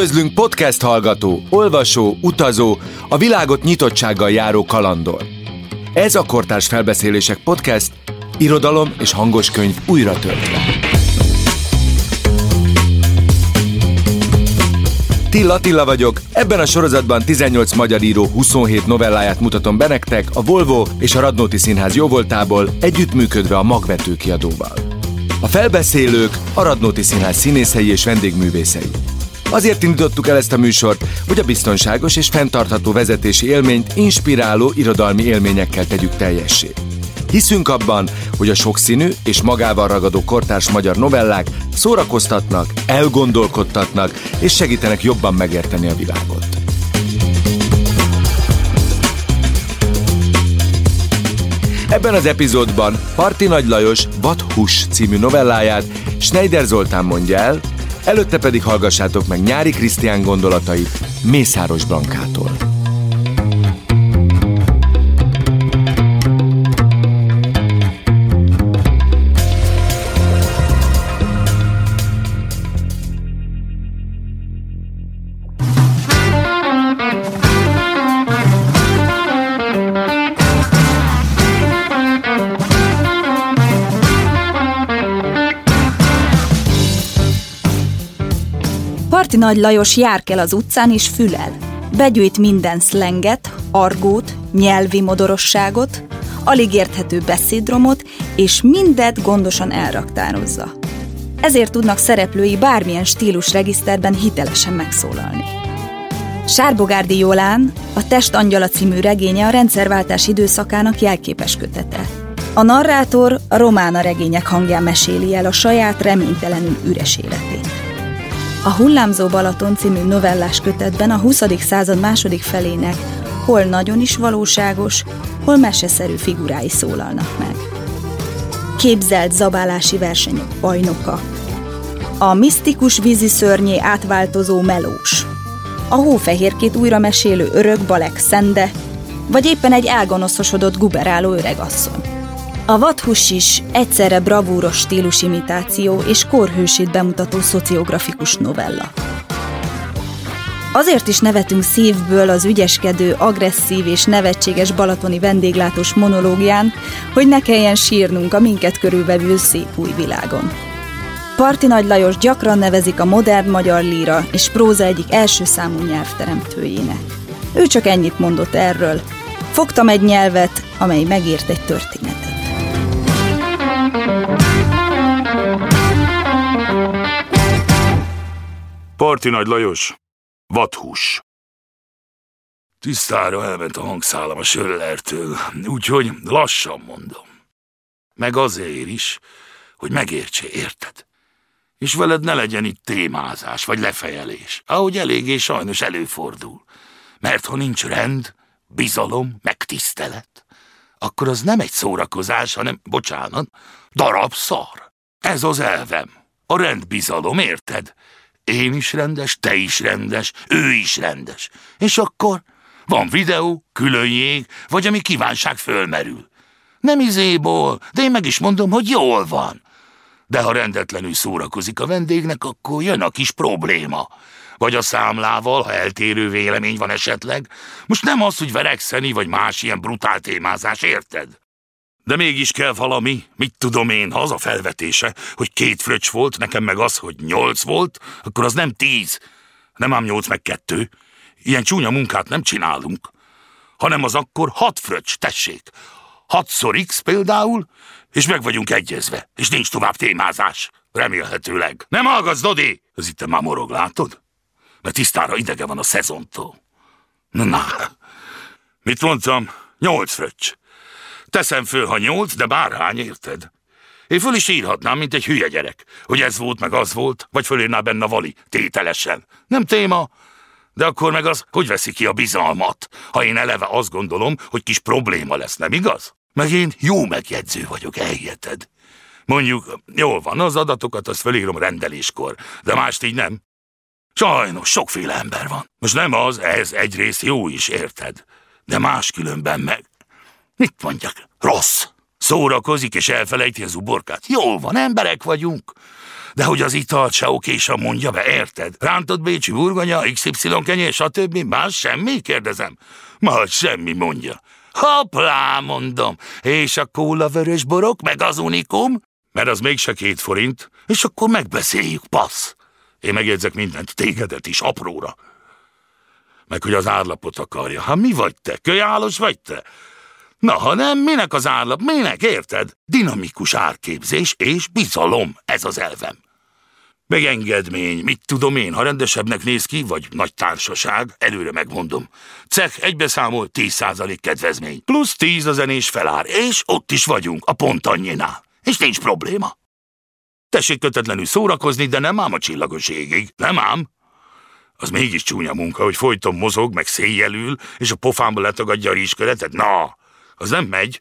Üdvözlünk podcast hallgató, olvasó, utazó, a világot nyitottsággal járó kalandor. Ez a Kortárs Felbeszélések Podcast, irodalom és hangos könyv újra töltve. Tilla Tilla vagyok, ebben a sorozatban 18 magyar író 27 novelláját mutatom be nektek a Volvo és a Radnóti Színház jóvoltából együttműködve a Magvető kiadóval. A felbeszélők a Radnóti Színház színészei és vendégművészei. Azért indítottuk el ezt a műsort, hogy a biztonságos és fenntartható vezetési élményt inspiráló irodalmi élményekkel tegyük teljessé. Hiszünk abban, hogy a sokszínű és magával ragadó kortárs magyar novellák szórakoztatnak, elgondolkodtatnak és segítenek jobban megérteni a világot. Ebben az epizódban Parti Nagy Lajos Vathus című novelláját Schneider Zoltán mondja el, előtte pedig hallgassátok meg Nyári Krisztián gondolatait Mészáros Blankától. Parti Nagy Lajos járkel az utcán és fülel. Begyűjt minden szlenget, argót, nyelvi modorosságot, alig érthető beszédromot, és mindet gondosan elraktározza. Ezért tudnak szereplői bármilyen stílusregiszterben hitelesen megszólalni. Sárbogárdi Jolán, a Test Angyala című regénye a rendszerváltás időszakának jelképes kötete. A narrátor a romána regények hangján meséli el a saját reménytelenül üres életét. A Hullámzó Balaton című novellás kötetben a 20. század második felének hol nagyon is valóságos, hol meseszerű figurái szólalnak meg. Képzelt zabálási versenyek bajnoka. A misztikus vízi szörnyé átváltozó melós. A hófehérkét újra mesélő örök Balek Szende, vagy éppen egy elgonoszosodott guberáló öregasszony. A vadhus is egyszerre bravúros stílusimitáció és korhősét bemutató szociografikus novella. Azért is nevetünk szívből az ügyeskedő, agresszív és nevetséges balatoni vendéglátós monológián, hogy ne kelljen sírnunk a minket körülvevő szép új világon. Parti Nagy Lajos gyakran nevezik a modern magyar líra és próza egyik első számú nyelvteremtőjének. Ő csak ennyit mondott erről. Fogtam egy nyelvet, amely megírt egy történetet. Parti Nagy Lajos, vadhús. Tisztára elment a hangszálam a söllertől, úgyhogy lassan mondom. Meg azért is, hogy megértse, érted? És veled ne legyen itt témázás vagy lefejelés, ahogy eléggé sajnos előfordul. Mert ha nincs rend, bizalom, meg tisztelet, akkor az nem egy szórakozás, hanem, bocsánat, darab szar. Ez az elvem. A rendbizalom, érted? Én is rendes, te is rendes, ő is rendes. És akkor van videó, külön jég, vagy ami kívánság fölmerül. Nem izéból, de én meg is mondom, hogy jól van. De ha rendetlenül szórakozik a vendégnek, akkor jön a kis probléma. Vagy a számlával, ha eltérő vélemény van esetleg. Most nem az, hogy verekszeni, vagy más ilyen brutál témázás, érted? De mégis kell valami, mit tudom én, ha az a felvetése, hogy két fröccs volt, nekem meg az, hogy nyolc volt, akkor az nem tíz, nem ám nyolc meg kettő. Ilyen csúnya munkát nem csinálunk. Hanem az akkor hat fröccs, tessék. Hatszor x például, és meg vagyunk egyezve, és nincs tovább témázás. Remélhetőleg. Nem hallgatsz, Dodi? Ez itt már morog, látod? Mert tisztára idege van a szezontól. Na, na. Mit mondtam? Nyolc fröccs. Teszem föl, ha nyolc, de bárhány, érted? Én föl is írhatnám, mint egy hülye gyerek, hogy ez volt, meg az volt, vagy fölírná benne vali, tételesen. Nem téma, de akkor meg az, hogy veszi ki a bizalmat, ha én eleve azt gondolom, hogy kis probléma lesz, nem igaz? Meg én jó megjegyző vagyok, elhiheted. Mondjuk, jól van, az adatokat azt felírom rendeléskor, de mást így nem. Sajnos, sokféle ember van. Most nem az, ez egyrészt jó is, érted? De máskülönben meg... Mit mondjak? Rossz. Szórakozik és elfelejti az uborkát. Jól van, emberek vagyunk. De hogy az italt se okésan mondja be, érted? Rántott bécsi burgonya, XY kenyér, stb. Más semmi? Kérdezem. Más semmi mondja. Hoplá, mondom. És a kóla vörös borok, meg az unikum? Mert az mégse két forint, és akkor megbeszéljük, passz. Én megjegyzek mindent, tégedet is, apróra. Meg hogy az árlapot akarja. Ha mi vagy te? Kölyálos vagy te? Na, ha nem, minek az árlap? Minek, érted? Dinamikus árképzés és bizalom, ez az elvem. Meg engedmény, mit tudom én, ha rendesebbnek néz ki, vagy nagy társaság, előre megmondom. Cech egybeszámol 10% kedvezmény, plusz 10 a zenés felár, és ott is vagyunk, a pont annyinál. És nincs probléma. Tessék kötetlenül szórakozni, de nem ám a csillagos égig. Nem ám. Az mégis csúnya munka, hogy folyton mozog, meg széjjelül, és a pofámba letagadja a rizsköretet. Na, az nem megy.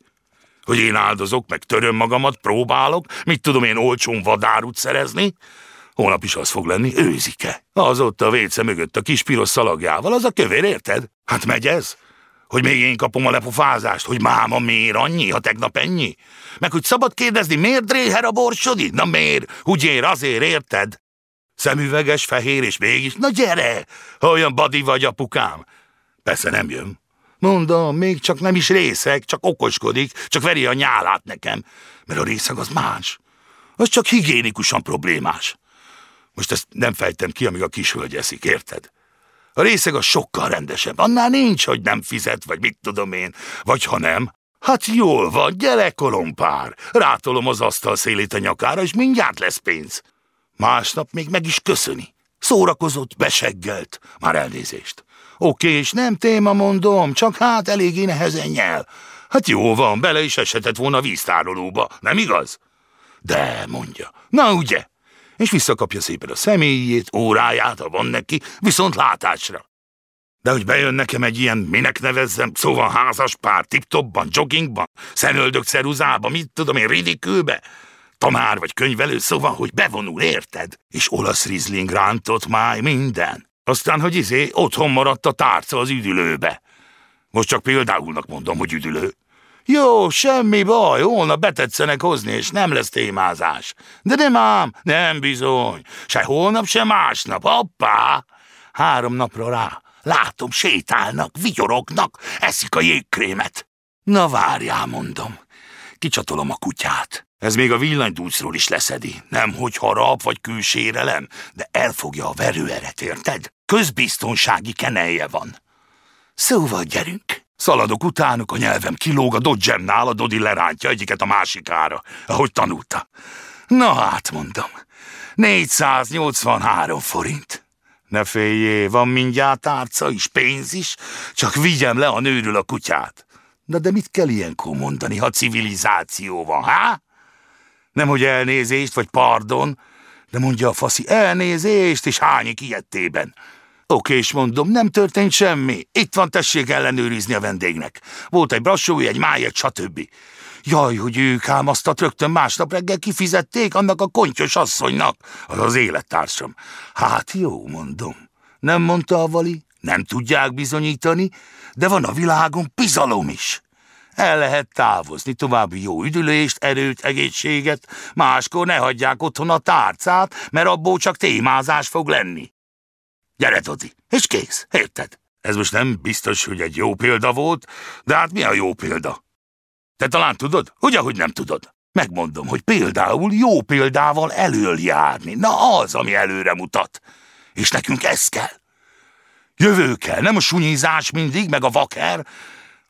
Hogy én áldozok, meg töröm magamat, próbálok, mit tudom én olcsón vadárut szerezni. Holnap is az fog lenni, őzike. Az ott a véce mögött a kis piros szalagjával, az a kövér, érted? Hát megy ez? Hogy még én kapom a lepofázást, hogy máma miért annyi, ha tegnap ennyi? Meg hogy szabad kérdezni, miért dréher a borsodi? Na miért? Úgy ér, azért, érted? Szemüveges, fehér, és mégis, na gyere! Ha olyan badi vagy, apukám. Persze nem jön. Mondom, még csak nem is részeg, csak okoskodik, csak veri a nyálát nekem. Mert a részeg az más. Az csak higiénikusan problémás. Most ezt nem fejtem ki, amíg a kis hölgy eszik, érted? A részeg az sokkal rendesebb. Annál nincs, hogy nem fizet, vagy mit tudom én. Vagy ha nem, hát jól van, gyere kolompár. Rátolom az asztal szélét a nyakára, és mindjárt lesz pénz. Másnap még meg is köszöni. Szórakozott, beseggelt. Már elnézést. Oké, és nem téma mondom, csak hát eléggé nehezen nyel. Hát jó van, bele is esetett volna a víztárolóba, nem igaz? De, mondja. Na ugye? És visszakapja szépen a személyét, óráját, ha van neki, viszont látásra. De hogy bejön nekem egy ilyen, minek nevezzem, szóval házas pár, tip-topban, joggingban, szenöldök ceruzában, mit tudom én, ridikülbe, tanár vagy könyvelő, szóval, hogy bevonul, érted? És olasz rizling rántott máj, minden. Aztán, hogy izé, otthon maradt a tárca az üdülőbe. Most csak példáulnak mondom, hogy üdülő. Jó, semmi baj, holnap betetszenek hozni, és nem lesz témázás. De nem ám, nem bizony. Se holnap, se másnap. Hoppá! Három napra rá. Látom, sétálnak, vigyorognak, eszik a jégkrémet. Na várjál, mondom. Kicsatolom a kutyát. Ez még a villanydúcról is leszedi. Nem, hogy harap vagy külsérelem, de elfogja a verőeret, érted? Közbiztonsági kenelje van. Szóval gyerünk. Szaladok utánuk, a nyelvem kilóg, a dodgemnál a Dodi lerántja egyiket a másikára, ahogy tanulta. Na hát, mondom, 483 forint. Ne féljé, van mindjárt tárca is, pénz is, csak vigyem le a nőről a kutyát. Na de mit kell ilyenkor mondani, ha civilizáció van, há? Nem, hogy elnézést, vagy pardon, de mondja a faszi, elnézést, és hányik ilyettében. Oké, és mondom, nem történt semmi. Itt van, tessék ellenőrizni a vendégnek. Volt egy brassói, egy máj, stb. Jaj, hogy ők ám a rögtön másnap reggel kifizették annak a kontyos asszonynak, az az élettársam. Hát jó, mondom. Nem mondta a vali, nem tudják bizonyítani, de van a világon bizalom is. El lehet távozni, további jó üdülést, erőt, egészséget, máskor ne hagyják otthon a tárcát, mert abból csak témázás fog lenni. Gyere, Todi, és kész, érted? Ez most nem biztos, hogy egy jó példa volt, de hát mi a jó példa? Te talán tudod? Hogy ahogy nem tudod? Megmondom, hogy például jó példával elől járni. Na az, ami előre mutat. És nekünk ez kell. Jövő kell, nem a sunyizás mindig, meg a vaker.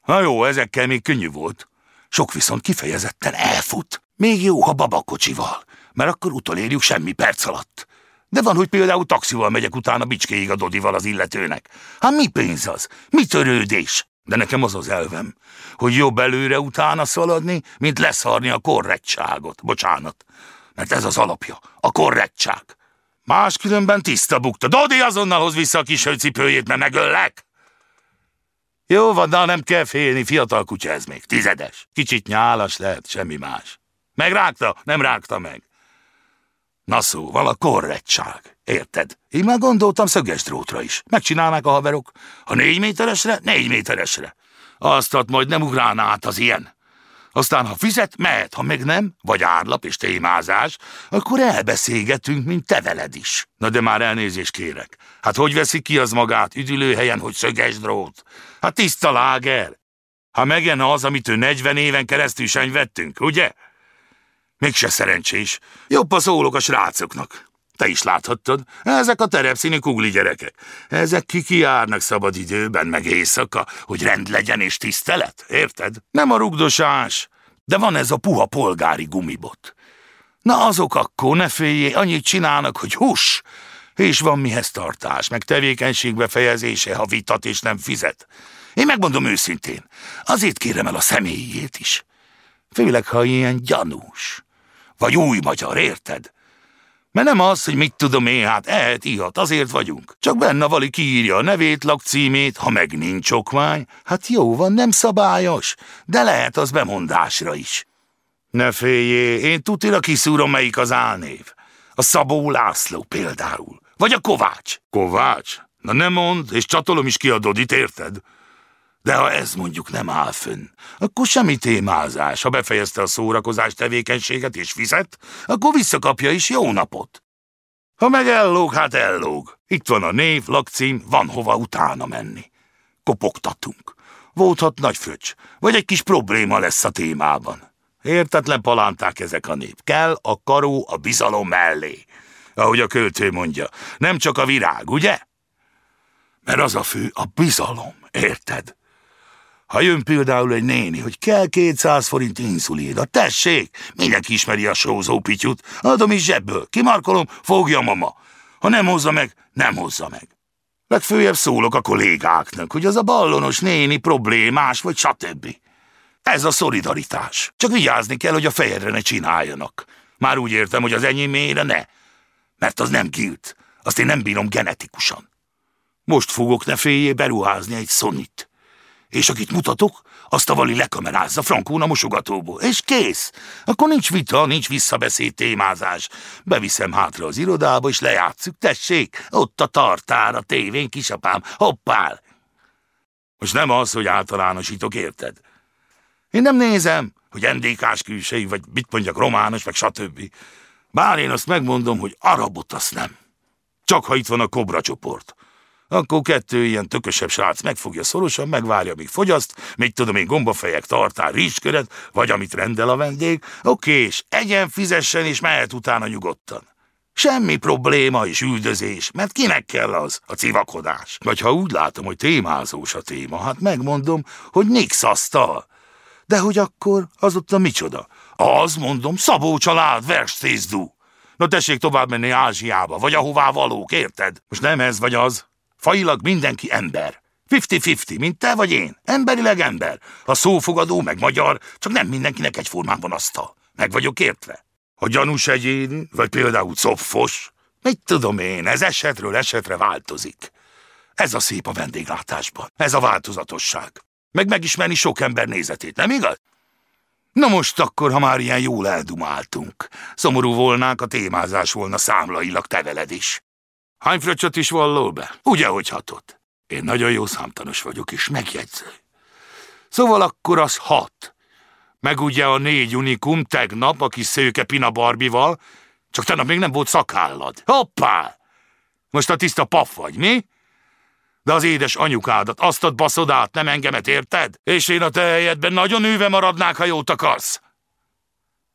Na jó, ezekkel még könnyű volt. Sok viszont kifejezetten elfut. Még jó, ha babakocsival, mert akkor utolérjük semmi perc alatt. De van, hogy például taxival megyek utána bicskéig a Dodival az illetőnek. Hát mi pénz az? Mi törődés? De nekem az az elvem, hogy jobb előre utána szaladni, mint leszarni a korrektságot. Bocsánat, mert ez az alapja, a korrektság. Máskülönben tiszta bukta. Dodi azonnal hoz vissza a kis cipőjét, mert megöllek. Jó van, de nem kell félni, fiatal kutya ez még, tizedes. Kicsit nyálas lehet, semmi más. Megrágta, nem rágta meg. Na szóval a korrektság, érted? Én már gondoltam szöges drótra is. Megcsinálnák a haverok. Ha négy méteresre, négy méteresre. Azt majd nem ugrálna át az ilyen. Aztán, ha fizet, mehet, ha meg nem, vagy árlap és témázás, akkor elbeszélgetünk, mint te veled is. Na de már elnézést kérek. Hát hogy veszi ki az magát üdülőhelyen, hogy szöges drót? Hát tiszta láger. Ha megjenne az, amit ő 40 éven keresztül vettünk, ugye? Mégse szerencsés. Jobb a szólok a srácoknak. Te is láthattad, ezek a terepszínű kugli gyerekek. Ezek kikiárnak szabad időben, meg éjszaka, hogy rend legyen és tisztelet, érted? Nem a rugdosás, de van ez a puha polgári gumibot. Na azok akkor, ne féljé, annyit csinálnak, hogy hús, és van mihez tartás, meg tevékenység befejezése, ha vitat és nem fizet. Én megmondom őszintén, azért kérem el a személyét is. Főleg, ha ilyen gyanús. Vagy új magyar, érted? Mert nem az, hogy mit tudom én, hát ehet, ihat, azért vagyunk. Csak benne vali kiírja a nevét, lakcímét, ha meg nincs okmány, hát jó van, nem szabályos, de lehet az bemondásra is. Ne féljé, én tutira kiszúrom, melyik az álnév. A Szabó László például. Vagy a Kovács. Kovács? Na nem mond, és csatolom is kiadod, itt érted? De ha ez mondjuk nem áll fönn, akkor semmi témázás. Ha befejezte a szórakozás tevékenységet és fizet, akkor visszakapja is jó napot. Ha meg ellóg, hát ellóg. Itt van a név, lakcím, van hova utána menni. Kopogtatunk. Volthat nagy fröccs, vagy egy kis probléma lesz a témában. Értetlen palánták ezek a nép. Kell a karó a bizalom mellé. Ahogy a költő mondja, nem csak a virág, ugye? Mert az a fő a bizalom, érted? Ha jön például egy néni, hogy kell 200 forint a tessék, mindenki ismeri a sózó pityut, adom is zsebből, kimarkolom, fogja mama. Ha nem hozza meg, nem hozza meg. Legfőjebb szólok a kollégáknak, hogy az a ballonos néni problémás, vagy stb. Ez a szolidaritás. Csak vigyázni kell, hogy a fejedre ne csináljanak. Már úgy értem, hogy az enyémére ne. Mert az nem kilt. Azt én nem bírom genetikusan. Most fogok ne féljé beruházni egy szonit és akit mutatok, azt a vali lekamerázza Frankón a mosogatóból, és kész. Akkor nincs vita, nincs visszabeszéd témázás. Beviszem hátra az irodába, és lejátszuk, tessék, ott a tartár, a tévén, kisapám, hoppál. Most nem az, hogy általánosítok, érted? Én nem nézem, hogy NDK-s külsei, vagy mit mondjak, romános, meg stb. Bár én azt megmondom, hogy arabot azt nem. Csak ha itt van a kobra csoport. Akkor kettő ilyen tökösebb srác megfogja szorosan, megvárja, míg fogyaszt, még tudom én gombafejek, tartál, rizsköret, vagy amit rendel a vendég, oké, és egyen, fizessen, és mehet utána nyugodtan. Semmi probléma és üldözés, mert kinek kell az, a civakodás. Vagy ha úgy látom, hogy témázós a téma, hát megmondom, hogy nix asztal. De hogy akkor az ott a micsoda? Az, mondom, Szabó család, verstézdú. Na tessék tovább menni Ázsiába, vagy ahová valók, érted? Most nem ez vagy az, Failag mindenki ember. Fifty-fifty, mint te vagy én. Emberileg ember. A szófogadó, meg magyar, csak nem mindenkinek egyformán van asztal. Meg vagyok értve. A gyanús egyéni, vagy például copfos, mit tudom én, ez esetről esetre változik. Ez a szép a vendéglátásban. Ez a változatosság. Meg megismerni sok ember nézetét, nem igaz? Na most akkor, ha már ilyen jól eldumáltunk. Szomorú volnánk, a témázás volna számlailag te veled is. Hány fröccsöt is vallol be? Ugye, hogy hatott? Én nagyon jó számtanos vagyok, és megjegyző. Szóval akkor az hat. Meg ugye a négy unikum tegnap, aki szőke Pina Barbival, csak tegnap még nem volt szakállad. Hoppá! Most a tiszta paf vagy, mi? De az édes anyukádat, azt ad baszod át, nem engemet érted? És én a te helyedben nagyon őve maradnák, ha jót akarsz.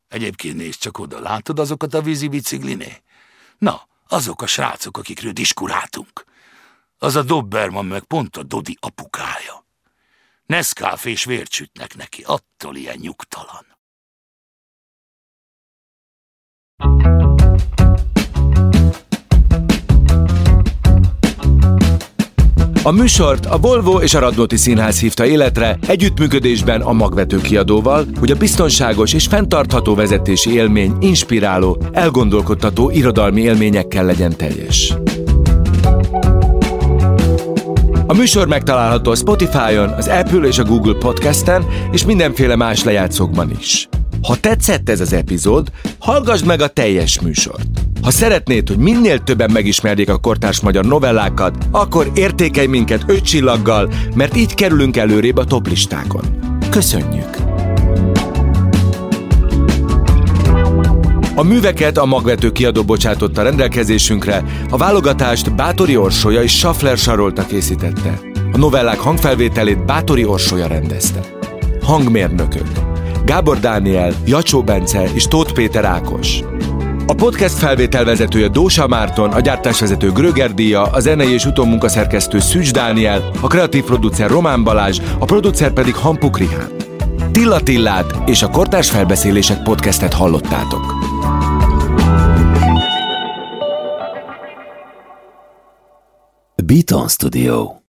Egyébként nézd csak oda, látod azokat a vízi bicikliné? Na, azok a srácok, akikről diskuráltunk. Az a Dobberman meg pont a Dodi apukája. Neszkáf és vércsütnek neki, attól ilyen nyugtalan. A műsort a Volvo és a Radnóti Színház hívta életre együttműködésben a magvető kiadóval, hogy a biztonságos és fenntartható vezetési élmény inspiráló, elgondolkodtató irodalmi élményekkel legyen teljes. A műsor megtalálható a Spotify-on, az Apple és a Google Podcast-en és mindenféle más lejátszókban is. Ha tetszett ez az epizód, hallgass meg a teljes műsort. Ha szeretnéd, hogy minél többen megismerjék a kortárs magyar novellákat, akkor értékelj minket öt csillaggal, mert így kerülünk előrébb a toplistákon. Köszönjük! A műveket a magvető kiadó bocsátotta rendelkezésünkre, a válogatást Bátori Orsolya és Schaffler Sarolta készítette. A novellák hangfelvételét Bátori Orsolya rendezte. Hangmérnökök Gábor Dániel, Jacsó Bence és Tóth Péter Ákos. A podcast felvételvezetője Dósa Márton, a gyártásvezető Gröger Díja, a zenei és utómunkaszerkesztő Szűcs Dániel, a kreatív producer Román Balázs, a producer pedig Hampuk Rihán. Tilla Tillát és a Kortárs Felbeszélések podcastet hallottátok. Beaton Studio